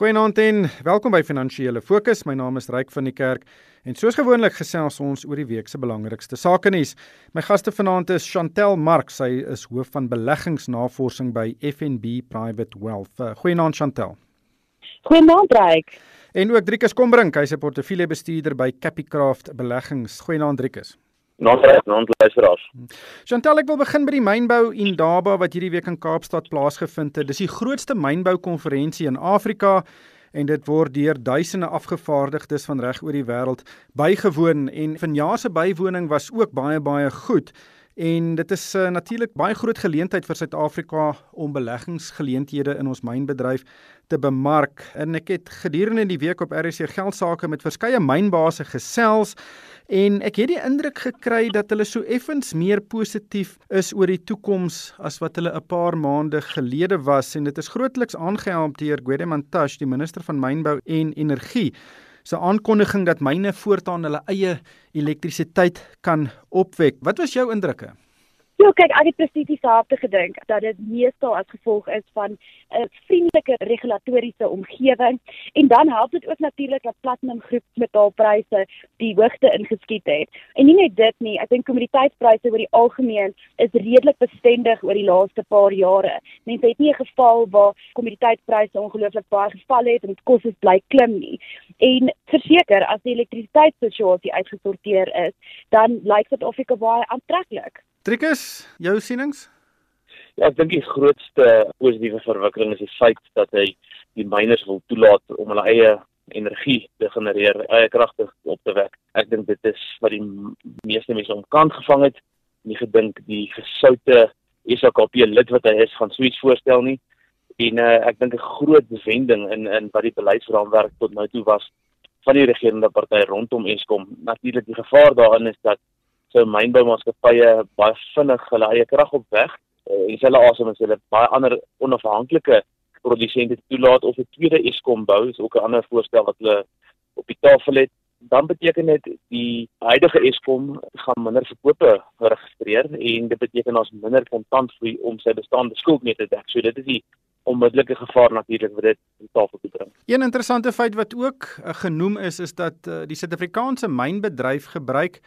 Goeienaand en welkom by Finansiële Fokus. My naam is Ryk van die Kerk en soos gewoonlik gesels ons oor die week se belangrikste sake nuus. My gaste vanaand is Chantel Mark, sy is hoof van beleggingsnavorsing by FNB Private Wealth. Uh, goeienaand Chantel. Goeienaand Ryk. En ook Driekus Kombrink, hy's 'n portefeuljebestuurder by Capicraft Beleggings. Goeienaand Driekus. Nondres, nondluisteraars. Chantal, ek wil begin by die mynbou Indaba wat hierdie week in Kaapstad plaasgevind het. Dis die grootste mynboukonferensie in Afrika en dit word deur duisende afgevaardigdes van reg oor die wêreld bygewoon en vanjaar se bywoning was ook baie baie goed. En dit is uh, natuurlik baie groot geleentheid vir Suid-Afrika om beleggingsgeleenthede in ons mynbedryf te bemark. En ek het gedurende die week op RC Geldsaake met verskeie mynbase gesels En ek het die indruk gekry dat hulle so effens meer positief is oor die toekoms as wat hulle 'n paar maande gelede was en dit is grootliks aangehelp deur Gwede Mantashe, die minister van Mynbou en Energie, se aankondiging dat myne voortaan hulle eie elektrisiteit kan opwek. Wat was jou indrukke? Ja, kyk, ek het presies dieselfde gedink dat dit meestal as gevolg is van 'n vriendelike regulatoriese omgewing en dan help dit ook natuurlik dat platinum groep metaalpryse die hoogte ingeskiet het. En nie net dit nie, ek dink kommoditeitpryse oor die algemeen is redelik bestendig oor die laaste paar jare. Mense het nie 'n geval waar kommoditeitpryse ongelooflik baie geval het en kosse bly klim nie. En verseker, as die elektrisiteitssituasie uitgesorteer is, dan lyk ek baie aantreklik. Trikus, jou sienings? Ja, ek dink die grootste positiewe verwikkeling is die feit dat hy die miners wil toelaat om hulle eie energie te genereer, eie kragte op te wek. Ek dink dit is wat die meeste mense omkant gevang het. Nie gedink die gesoute SAKP lid wat hy is gaan so iets voorstel nie. En uh, ek dink 'n groot wending in in wat die beleidsraamwerk tot nou toe was van die regerende party rondom Eskom. Natuurlik die gevaar daarin is dat so mynboumaatskappye baie vinnig hulle eie krag opweg uh, en hulle asem as hulle baie ander onafhanklike produsente toelaat of 'n tweede Eskom bou is ook 'n ander voorstel wat hulle op die tafel het dan beteken dit die huidige Eskom gaan minder verkope registreer en dit beteken ons minder kontant vir om sy bestaande skuld mee te dek. So dit is die onmiddellike gevaar natuurlik wat dit op tafel toe bring. Een interessante feit wat ook uh, genoem is is dat uh, die Suid-Afrikaanse mynbedryf gebruik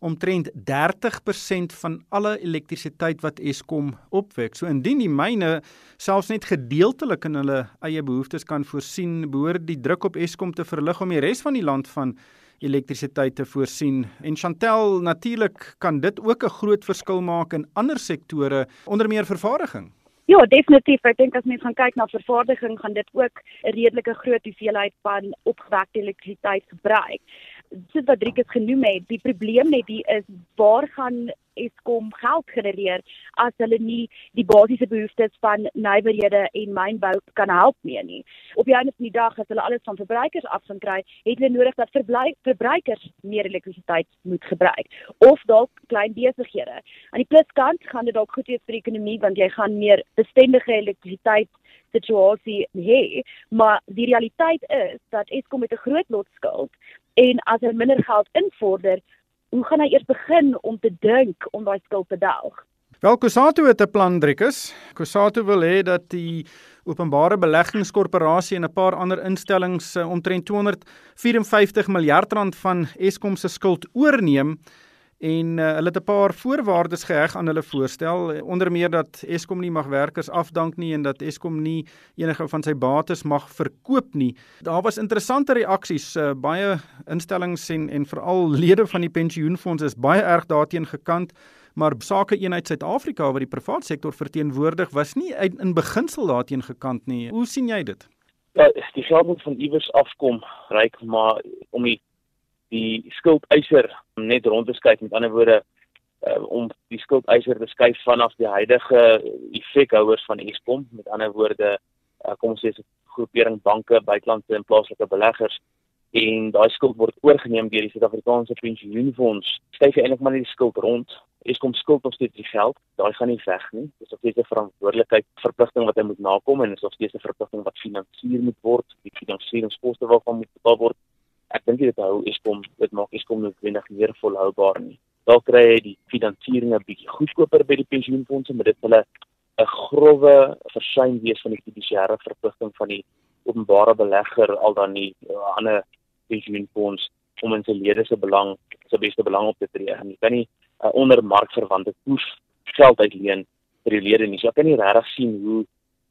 omtrent 30% van alle elektrisiteit wat Eskom opwek. So indien die myne selfs net gedeeltelik in hulle eie behoeftes kan voorsien, behoort die druk op Eskom te verlig om die res van die land van elektrisiteit te voorsien. En Chantel, natuurlik kan dit ook 'n groot verskil maak in ander sektore, onder meer vervaardiging. Ja, definitief. Ek dink as mens gaan kyk na vervaardiging, gaan dit ook 'n redelike groot hoeveelheid van opgewekte elektrisiteit gebruik soos wat Driekus genoem het, die probleem net hier is waar gaan Eskom geld genereer as hulle nie die basiese behoeftes van nywerhede en mynbou kan help mee nie. Op die einde van die dag as hulle alles van verbruikers af gaan kry, het hulle nodig dat verbruikers meer elektrisiteit moet gebruik of dalk klein besighede. Aan die pluskant gaan dit dalk goed wees vir die ekonomie want jy gaan meer bestendige elektrisiteit situasie hê, maar die realiteit is dat Eskom met 'n groot lotskuld en as hy minder geld invorder, hoe gaan hy eers begin om te dink om daai skuld te delg? Wel Kusato het 'n plan Driekus. Kusato wil hê dat die openbare beleggingskorporasie en 'n paar ander instellings uh, omtrent 254 miljard rand van Eskom se skuld oorneem en uh, hulle het 'n paar voorwaardes geheg aan hulle voorstel onder meer dat Eskom nie mag werkers afdank nie en dat Eskom nie enige van sy bates mag verkoop nie. Daar was interessante reaksies uh, baie instellings en en veral lede van die pensioenfonds is baie erg daarteen gekant maar sake eenheid Suid-Afrika wat die private sektor verteenwoordig was nie in beginsel daarteen gekant nie. Hoe sien jy dit? Ja, die geld moet van iewers afkom, ryk maar om die die skuldeiser net rond te skuif. Met ander woorde uh, om die skuldeiser te skuif vanaf die huidige effekhouers van Eskom. Met ander woorde uh, kom ons sê 'n groepering banke buitelandse en plaaslike beleggers. En daai skuld word oorgeneem deur die Suid-Afrikaanse Pensioenfonds. Skuif eintlik maar net die skuld rond. Eskom skuld nog steeds die geld. Daai gaan nie weg nie. Dis nog steeds 'n verantwoordelikheid verpligting wat hy moet nakom en is nog steeds 'n verpligting wat finansier moet word. Die finansieringskoste waarvan moet betaal word ek dink dit hou Eskom dit maak Eskom noodwendig meer volhoubaar nie. Dalk kry hy die finansiering 'n bietjie goedkoper by die pensioenfondse, maar dit hulle 'n grouwe versuim wees van die fiduciêre verpligting van die openbare belegger al dan nie uh, ander pensioenfonds om in sy lede se belang se beste belang op te tree. En jy kan nie uh, onder markverwante koers geld uitleen vir die lede nie. So ek kan nie regtig sien hoe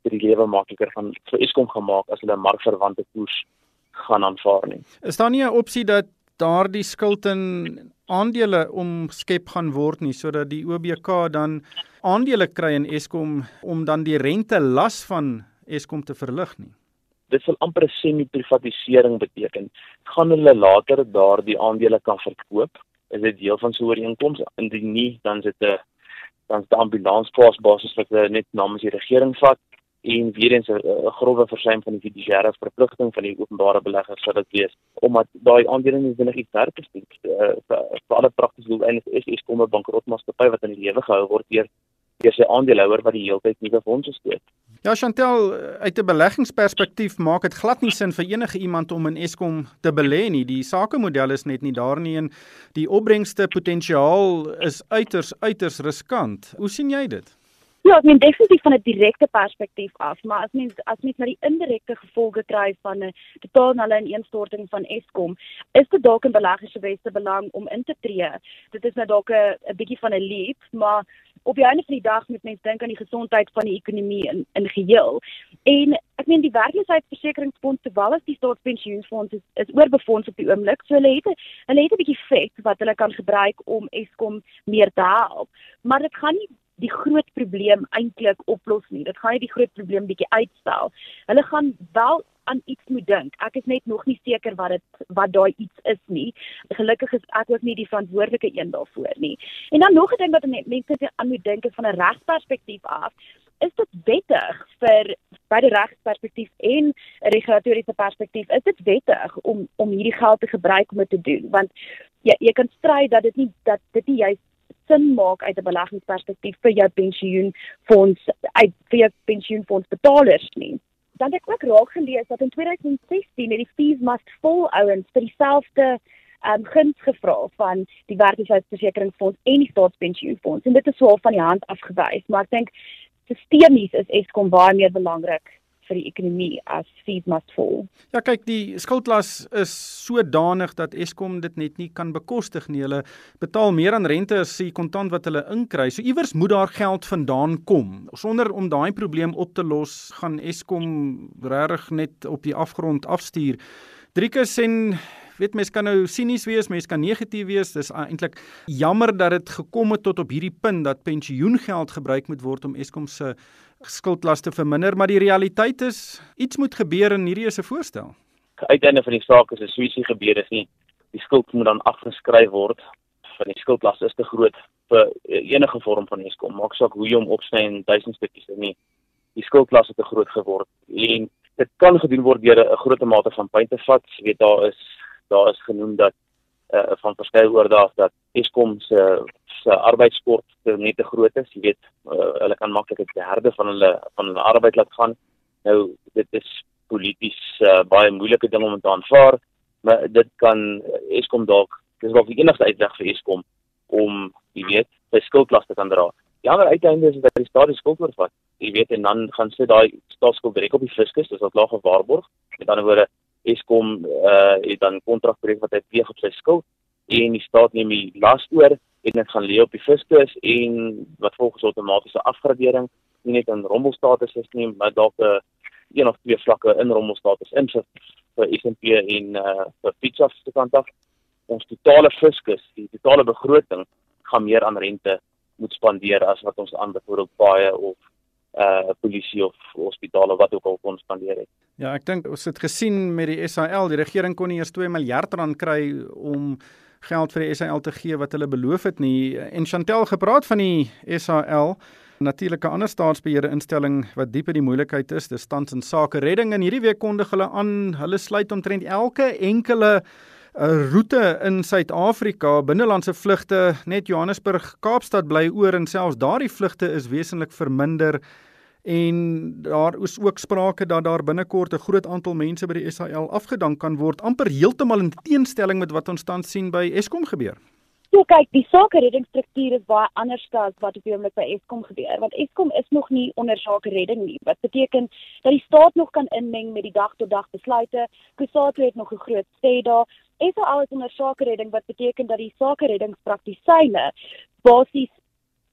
dit die lewe makliker van vir Eskom gemaak as hulle markverwante koers gaan aanvaar nie. Is daar nie 'n opsie dat daardie skuld in aandele omskep gaan word nie sodat die OBK dan aandele kry in Eskom om dan die rente las van Eskom te verlig nie? dit sal amper 'n semi-privatisering beteken. Gaan hulle later daardie aandele kan verkoop? Is dit deel van so 'n ooreenkoms? Indien nie, dan is dit 'n dan die ambulansplaas basis wat hulle net namens die regering vat en weer eens 'n grove versuim van die fiduciêre verpligting van die openbare beleggers sal dit wees omdat daai aandele nie vinnig iets werk is nie. Uh, vir alle praktiese doeleindes is is kom 'n bankrotmaatskappy wat in die lewe gehou word deur deur sy aandeelhouer wat die hele tyd nuwe fondse steek. Ja Chantel, uit 'n beleggingsperspektief maak dit glad nie sin vir enige iemand om in Eskom te belê nie. Die sakemodel is net nie daar nie en die opbrengste potensiaal is uiters uiters riskant. Hoe sien jy dit? Ja, ek meen definitief van 'n direkte perspektief af, maar as mens as mens na die indirekte gevolge kry van 'n totaal nulle ineenstorting van Eskom, is dit dalk in beleggers se beste belang om in te tree. Dit is nou dalk 'n 'n bietjie van 'n leap, maar op die einde van die dag moet mens dink aan die gesondheid van die ekonomie in in geheel. En ek meen die werkloosheidsversekeringsfonds terwyl as die staatspensioenfonds is, is oorbefonds op die oomblik, so hulle het hulle het 'n bietjie vet wat hulle kan gebruik om Eskom meer te help. Maar dit gaan nie die groot probleem eintlik oplos nie. Dit gaan nie die groot probleem bietjie uitstel. Hulle gaan wel aan iets moet dink. Ek is net nog nie seker wat dit wat daai iets is nie. Gelukkig is ek ook nie die verantwoordelike een daarvoor nie. En dan nog 'n ding wat mense aan moet dink is van 'n regsperspektief af. Is dit wettig vir by die regsperspektief en regulatoriese perspektief is dit wettig om om hierdie geld te gebruik om dit te doen want jy jy kan stry dat dit nie dat dit nie juist sin maak uit 'n beleggingsperspektief vir jou pensioenfonds uit vir jou pensioenfonds betalers nie. Dan het ek ook raak gelees dat in 2016 het die fees must fall ouens vir dieselfde um guns gevra van die werkloosheidsversekeringsfonds en die staatspensioenfonds en dit is swaar van die hand afgewys, maar ek dink sistemies is Eskom baie meer belangrik vir die ekonomie as fees must fall. Ja kyk, die skuldlas is sodanig dat Eskom dit net nie kan bekostig nie. Hulle betaal meer aan rente as die kontant wat hulle inkry. So iewers moet daar geld vandaan kom. Sonder om daai probleem op te los, gaan Eskom regtig net op die afgrond afstuur. Driekus en weet mense kan nou sinies wees, mense kan negatief wees. Dis eintlik jammer dat dit gekom het tot op hierdie punt dat pensioengeld gebruik moet word om Eskom se skuldlaste verminder, maar die realiteit is iets moet gebeur en hierdie is 'n voorstel. Uiteinde van die saak is 'n suisie gebeur is nie die skuld moet dan afgeskryf word van die skuldlas is te groot vir enige vorm van Eskom. Maak saak hoe jy hom opsny in duisend stukkies is nie. Die skuldlas het te groot geword en dit kan gedoen word deur 'n groot mate van pyn te vat. Jy weet daar is daar is genoem dat uh, van verskeie oordaag dat Eskom se se arbeidskort net te groot is. Jy weet, uh, hulle kan maklik 'n derde van hulle van hulle arbeid laat gaan. Nou dit is polities uh, baie moeilike ding om te aanvaar, maar dit kan Eskom dalk dis dalk die enigste uitweg vir Eskom om jy weet, sy skuldlas te kan dra. Die ander uiteinde is dat die staat die skuld oorvat. Jy weet en dan gaan sit daai staatsskuld direk op die fiskus, dis wat laag gewaarborg. Met ander woorde Eskom uh het dan kontrakbreek wat hy pleeg op sy skuld en die staat neem die las oor en dit gaan lê op die fiskus en wat volgens outomatiese afgradering nie net in rommelstatus is nie maar dalk 'n een of twee vlakke in rommelstatus in vir SMP en uh vir Fitchaf se kant af ons totale fiskus die totale begroting gaan meer aan rente moet spandeer as wat ons aan byvoorbeeld baie of uh polisie of hospitale wat ook al kon spandeer het. Ja, ek dink ons het gesien met die SAL, die regering kon nie eers 2 miljard rand kry om geld vir die SAL te gee wat hulle beloof het nie. En Chantel gepraat van die SAL natuurlike ander staatsbeheerde instelling wat diep in die moeilikheid is, dis tans in sake redding. En hierdie week kondig hulle aan hulle sluit omtrent elke enkele 'n uh, roete in Suid-Afrika. Binnelandse vlugte net Johannesburg Kaapstad bly oor en selfs daardie vlugte is wesentlik verminder en daar is ook sprake dat daar binnekort 'n groot aantal mense by die SAL afgedank kan word amper heeltemal in teenstelling met wat ons tans sien by Eskom gebeur. So kyk, die sake reddingsstruktuur is baie anders as wat op die oomblik by Eskom gebeur, want Eskom is nog nie onder sake redding nie. Wat beteken dat die staat nog kan inmeng met die dag tot dag besluite. Kusatu het nog 'n groot sê daar. Is al alles onder sake redding wat beteken dat die sake reddingspraktisyne basies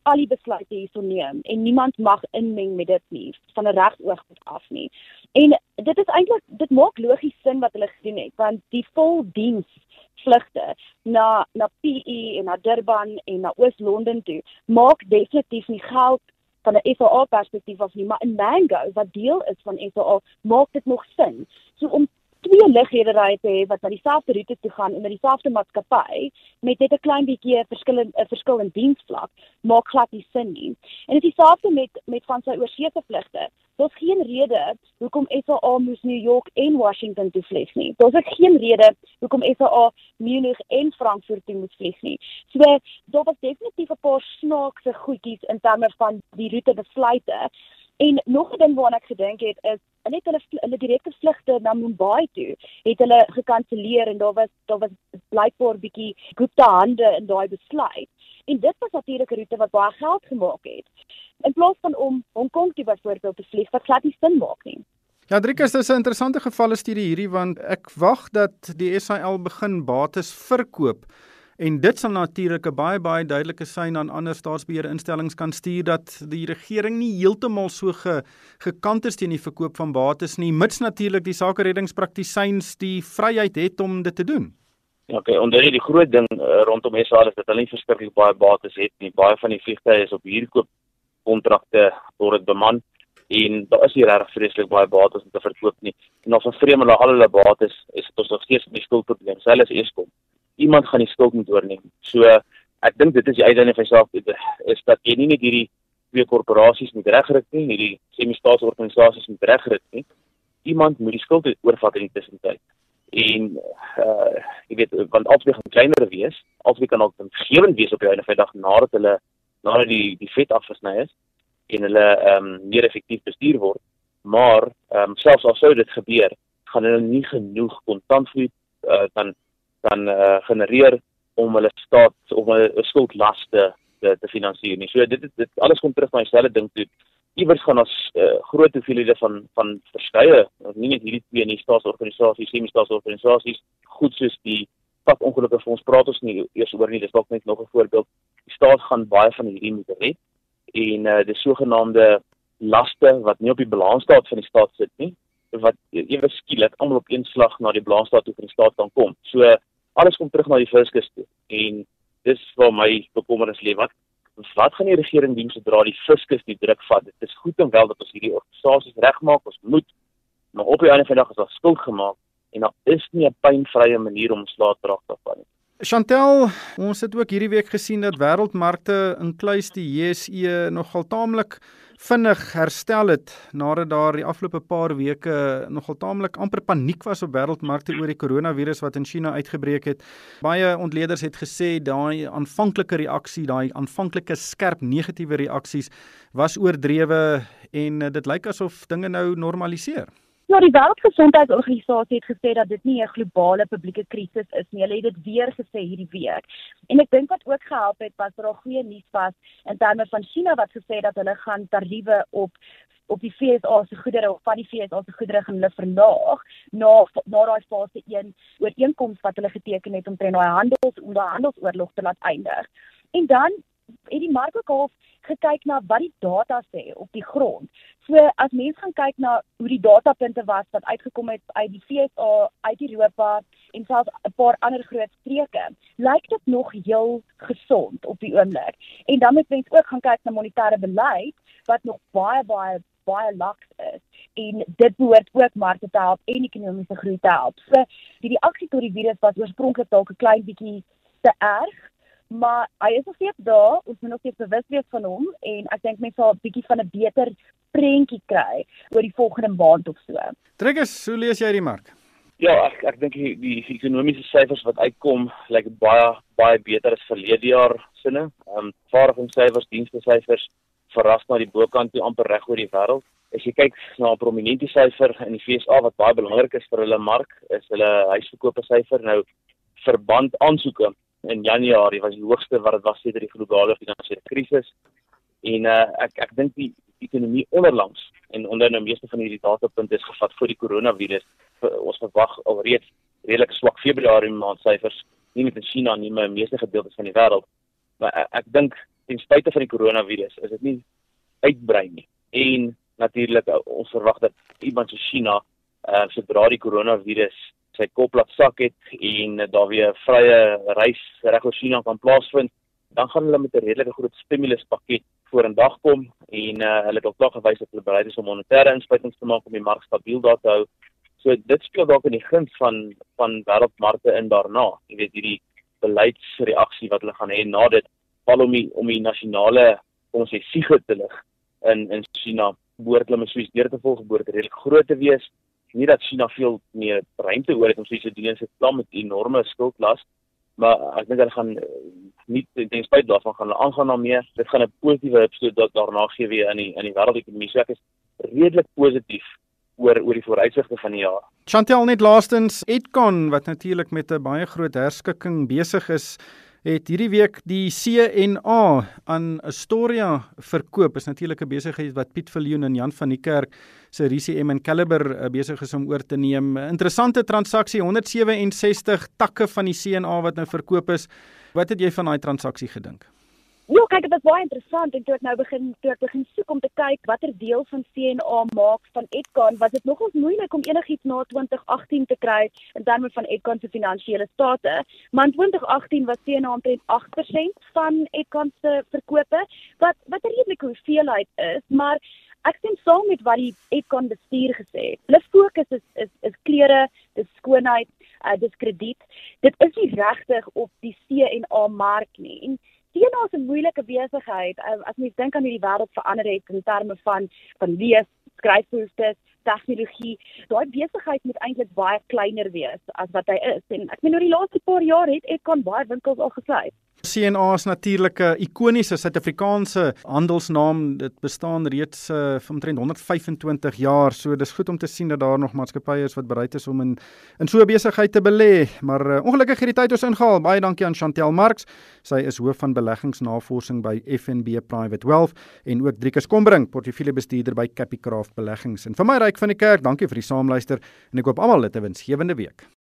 al die besluite hierso neem en niemand mag inmeng met dit nie van 'n regsoogpunt af nie. En dit is eintlik dit maak logies sin wat hulle gedoen het want die voldiens vlugte na na PE en na Durban en na Oos-London toe maak definitief nie geld van 'n FAA perspektief af nie, maar in Mango wat deel is van FAA maak dit nog sin. So om twee ligrederye te hê wat na dieselfde roete toe gaan onder dieselfde maatskappy met net 'n klein bietjie verskillend 'n verskil in diensvlak maak glad nie sin nie. En dit is dieselfde met met van sy oorseese vlugte. Daar's geen rede hoekom SAA moes New York en Washington toe vlieg nie. Daar's ook geen rede hoekom SAA Munich en Frankfurt toe moes vlieg nie. So daar was definitief 'n paar snaakse goedjies in terme van die roete besluite. En nog 'n ding waarna ek gedink het is net hulle hulle direkte vlugte na Mumbai toe het hulle gekanselleer en daar was daar was blykbaar bietjie goede hande in daai besluit. En dit was natuurlik 'n roete wat baie geld gemaak het. In plaas van om Hong Kong toe byvoorbeeld te vlieg wat glad nie sin maak nie. Ja, Driekus, dis 'n interessante gevalle studie hierdie want ek wag dat die SAL begin bates verkoop En dit sal natuurlik 'n baie baie duidelike sein aan ander staatsbeheerinstellings kan stuur dat die regering nie heeltemal so ge, gekant is teen die verkoop van bates nie, mits natuurlik die sake reddingspraktisyns die vryheid het om dit te doen. Ja, okay, onder die groot ding uh, rondom SA is dat hulle nie verskriklik baie bates het nie. Baie van die vliegtye is op huurkoop kontrakte word dit beman en daar is nie regtig vreeslik baie bates om te verkoop nie. En of 'n vreemde al hulle bates is dit ons nog steeds 'n skuldprobleem. Hulle is eers kom iemand gaan die skuld moet oorneem. So ek dink dit is die uiteinde van saak is dat jy nie net hierdie twee korporasies moet regryk nie, hierdie semi-staatsorganisasies moet regryk nie. Iemand moet die skuld oorvat in die tussentyd. En uh jy weet want albei gaan kleiner wees, albei kan ook vergewend wees op die einde van die dag nadat hulle nadat die die vet afgesny is en hulle ehm um, meer effektief bestuur word. Maar ehm um, selfs al sou dit gebeur, gaan hulle nie genoeg kontantvloei uh, dan kan uh, genereer om hulle staat of hulle skuldlaste te te finansier nie. So dit dit alles kom terug na dieselfde ding toe. Iewers gaan ons uh, groot hoeveelhede van van verskeie, nie net hierdie twee nie, staatsorganisasies, semi-staatsorganisasies, goed soos die pad ongelukkige vir ons praat ons nie eers oor nie, dis dalk net nog 'n voorbeeld. Die staat gaan baie van hierdie moet red en uh, die sogenaamde laste wat nie op die balansstaat van die staat sit nie wat ewe skielik almal op een slag na die balansstaat toe van die staat kan kom. So alles kom terug na die fiskus toe. En dis waar my bekommernis lê wat wat gaan die regering doen sodra die fiskus die druk vat. Dit is goed en wel dat ons hierdie organisasies regmaak. Ons moet maar op die einde van die dag is daar skuld gemaak en daar is nie 'n pynvrye manier om slaatrag te vat nie. Chantel, ons het ook hierdie week gesien dat wêreldmarkte inkluis die JSE nogal taamlik vinnig herstel het nadat daar die afgelope paar weke nogal taamlik amper paniek was op wêreldmarkte oor die koronavirus wat in China uitgebreek het. Baie ontleeders het gesê daai aanvanklike reaksie, daai aanvanklike skerp negatiewe reaksies was oordrewe en dit lyk asof dinge nou normaliseer. Ja, die Wêreldgesondheidsorganisasie het gesê dat dit nie 'n globale publieke krisis is nie. Hulle het dit weer gesê hierdie week. En ek dink wat ook gehelp het was daar goeie nuus was in terme van China wat gesê dat hulle gaan tariewe op op die FSA se goedere of van die FSA se goedere gaan hulle verlaag na na daai fase 1 ooreenkoms wat hulle geteken het om teen daai handels om daai handelsoorlog te laat eindig. En dan het die mark ook half gekyk na wat die data sê op die grond. So as mense gaan kyk na hoe die datapunte was wat uitgekom het uit die FSA, uit Europa en selfs 'n paar ander groot streke, lyk dit nog heel gesond op die oomblik. En dan moet mense ook gaan kyk na monetêre beleid wat nog baie baie baie laks is en dit behoort ook markte te help en ekonomiese groei te help. So die reaksie tot die virus was oorspronklik dalk 'n klein bietjie te erg maar hy is nog steeds daar ons moet nog steeds bewus wees van hom en ek dink mense sal 'n bietjie van 'n beter prentjie kry oor die volgende maand of so. Trekkers, hoe lees jy die mark? Ja, ek ek dink die, die ekonomiese syfers wat uitkom lyk baie baie beter as verlede jaar sinne. Ehm um, vaardigheidssyfers, dienste syfers verras na die bokant toe amper reg oor die wêreld. As jy kyk na 'n prominente syfer in die FSA wat baie belangrik is vir hulle mark, is hulle huisverkope syfer nou verband aansoeke in Januarie was die hoogste wat dit was sedert die globale finansiële krisis. En uh, ek ek dink die ekonomie onderlangs en onder nou meeste van hierdie datapunte is gevat voor die koronavirus. Ons verwag alreeds redelik swak Februarie maand syfers nie net in China nie, maar in meeste gedeeltes van die wêreld. Maar ek, ek dink ten spyte van die koronavirus is dit nie uitbrei nie. En natuurlik uh, ons verwag dat iemand so China uh, sodra die koronavirus sy kop laat sak het en daar weer vrye reis reg oor China kan plaasvind, dan gaan hulle met 'n redelike groot stimuluspakket voor in dag kom en uh, hulle het ook klaar gewys dat hulle bereid is om monetêre inspuitings te maak om die mark stabiel daar te hou. So dit speel dalk in die guns van van wêreldmarkte in daarna. Jy weet hierdie beleidsreaksie wat hulle gaan hê na dit val om die om die nasionale kom ons sê siege te lig in in China met Swiss deur te volg behoort redelik groot te wees nie dat China veel meer ruimte oor het om iets te doen in sy plan met enorme skuldlas maar ek dink hulle gaan eh, nie ten spyte daarvan gaan hulle aangaan daarmee. Dit gaan 'n positiewe impak dat daarna gee weer in die in die wêreldekonomie. So ek is redelik positief oor oor die vooruitsigte van die jaar. Chantel net laastens Edcon wat natuurlik met 'n baie groot herskikking besig is het hierdie week die CNA aan Astoria verkoop. Is natuurlik 'n besigheid wat Piet Viljoen en Jan van die Kerk se RCM en Caliber eh, besig is om oor te neem. Interessante transaksie, 167 takke van die CNA wat nou verkoop is. Wat het jy van daai transaksie gedink? Ja, kyk, dit was baie interessant en toe ek nou begin toe ek begin soek om te kyk watter deel van CNA maak van Edcon, was dit nogals moeilik om enigiets na 2018 te kry in terme van Edcon se finansiële state. Maar in 2018 was CNA omtrent 8% van Edcon se verkope, wat wat 'n redelike hoeveelheid is, maar ek sien saam met wat die Edcon bestuur gesê het. Hulle fokus is is is klere, dis skoonheid, uh, dis krediet. Dit is nie regtig op die CNA mark nie. En Is 'n moeilike besigheid. Um, as mens dink aan hoe die wêreld verander het in terme van van lees, skryfbehoeftes, tegnologie, daai besigheid moet eintlik baie kleiner wees as wat hy is. En ek meen oor die laaste paar jaar het Econ baie winkels al gesluit. CNA is natuurlik 'n ikoniese Suid-Afrikaanse handelsnaam. Dit bestaan reeds uh, omtrent 125 jaar. So dis goed om te sien dat daar nog maatskappye is wat bereid is om in in so 'n besigheid te belê. Maar uh, ongelukkig het die tyd ons ingehaal. Baie dankie aan Chantel Marx. Sy is hoof van beleggingsnavorsing by FNB Private Wealth en ook Driekus Kombring, portefeuljebestuurder by Capicraft Beleggings. En vir my ryk van die kerk, dankie vir die saamluister en ek hoop almal het 'n winsgewende week.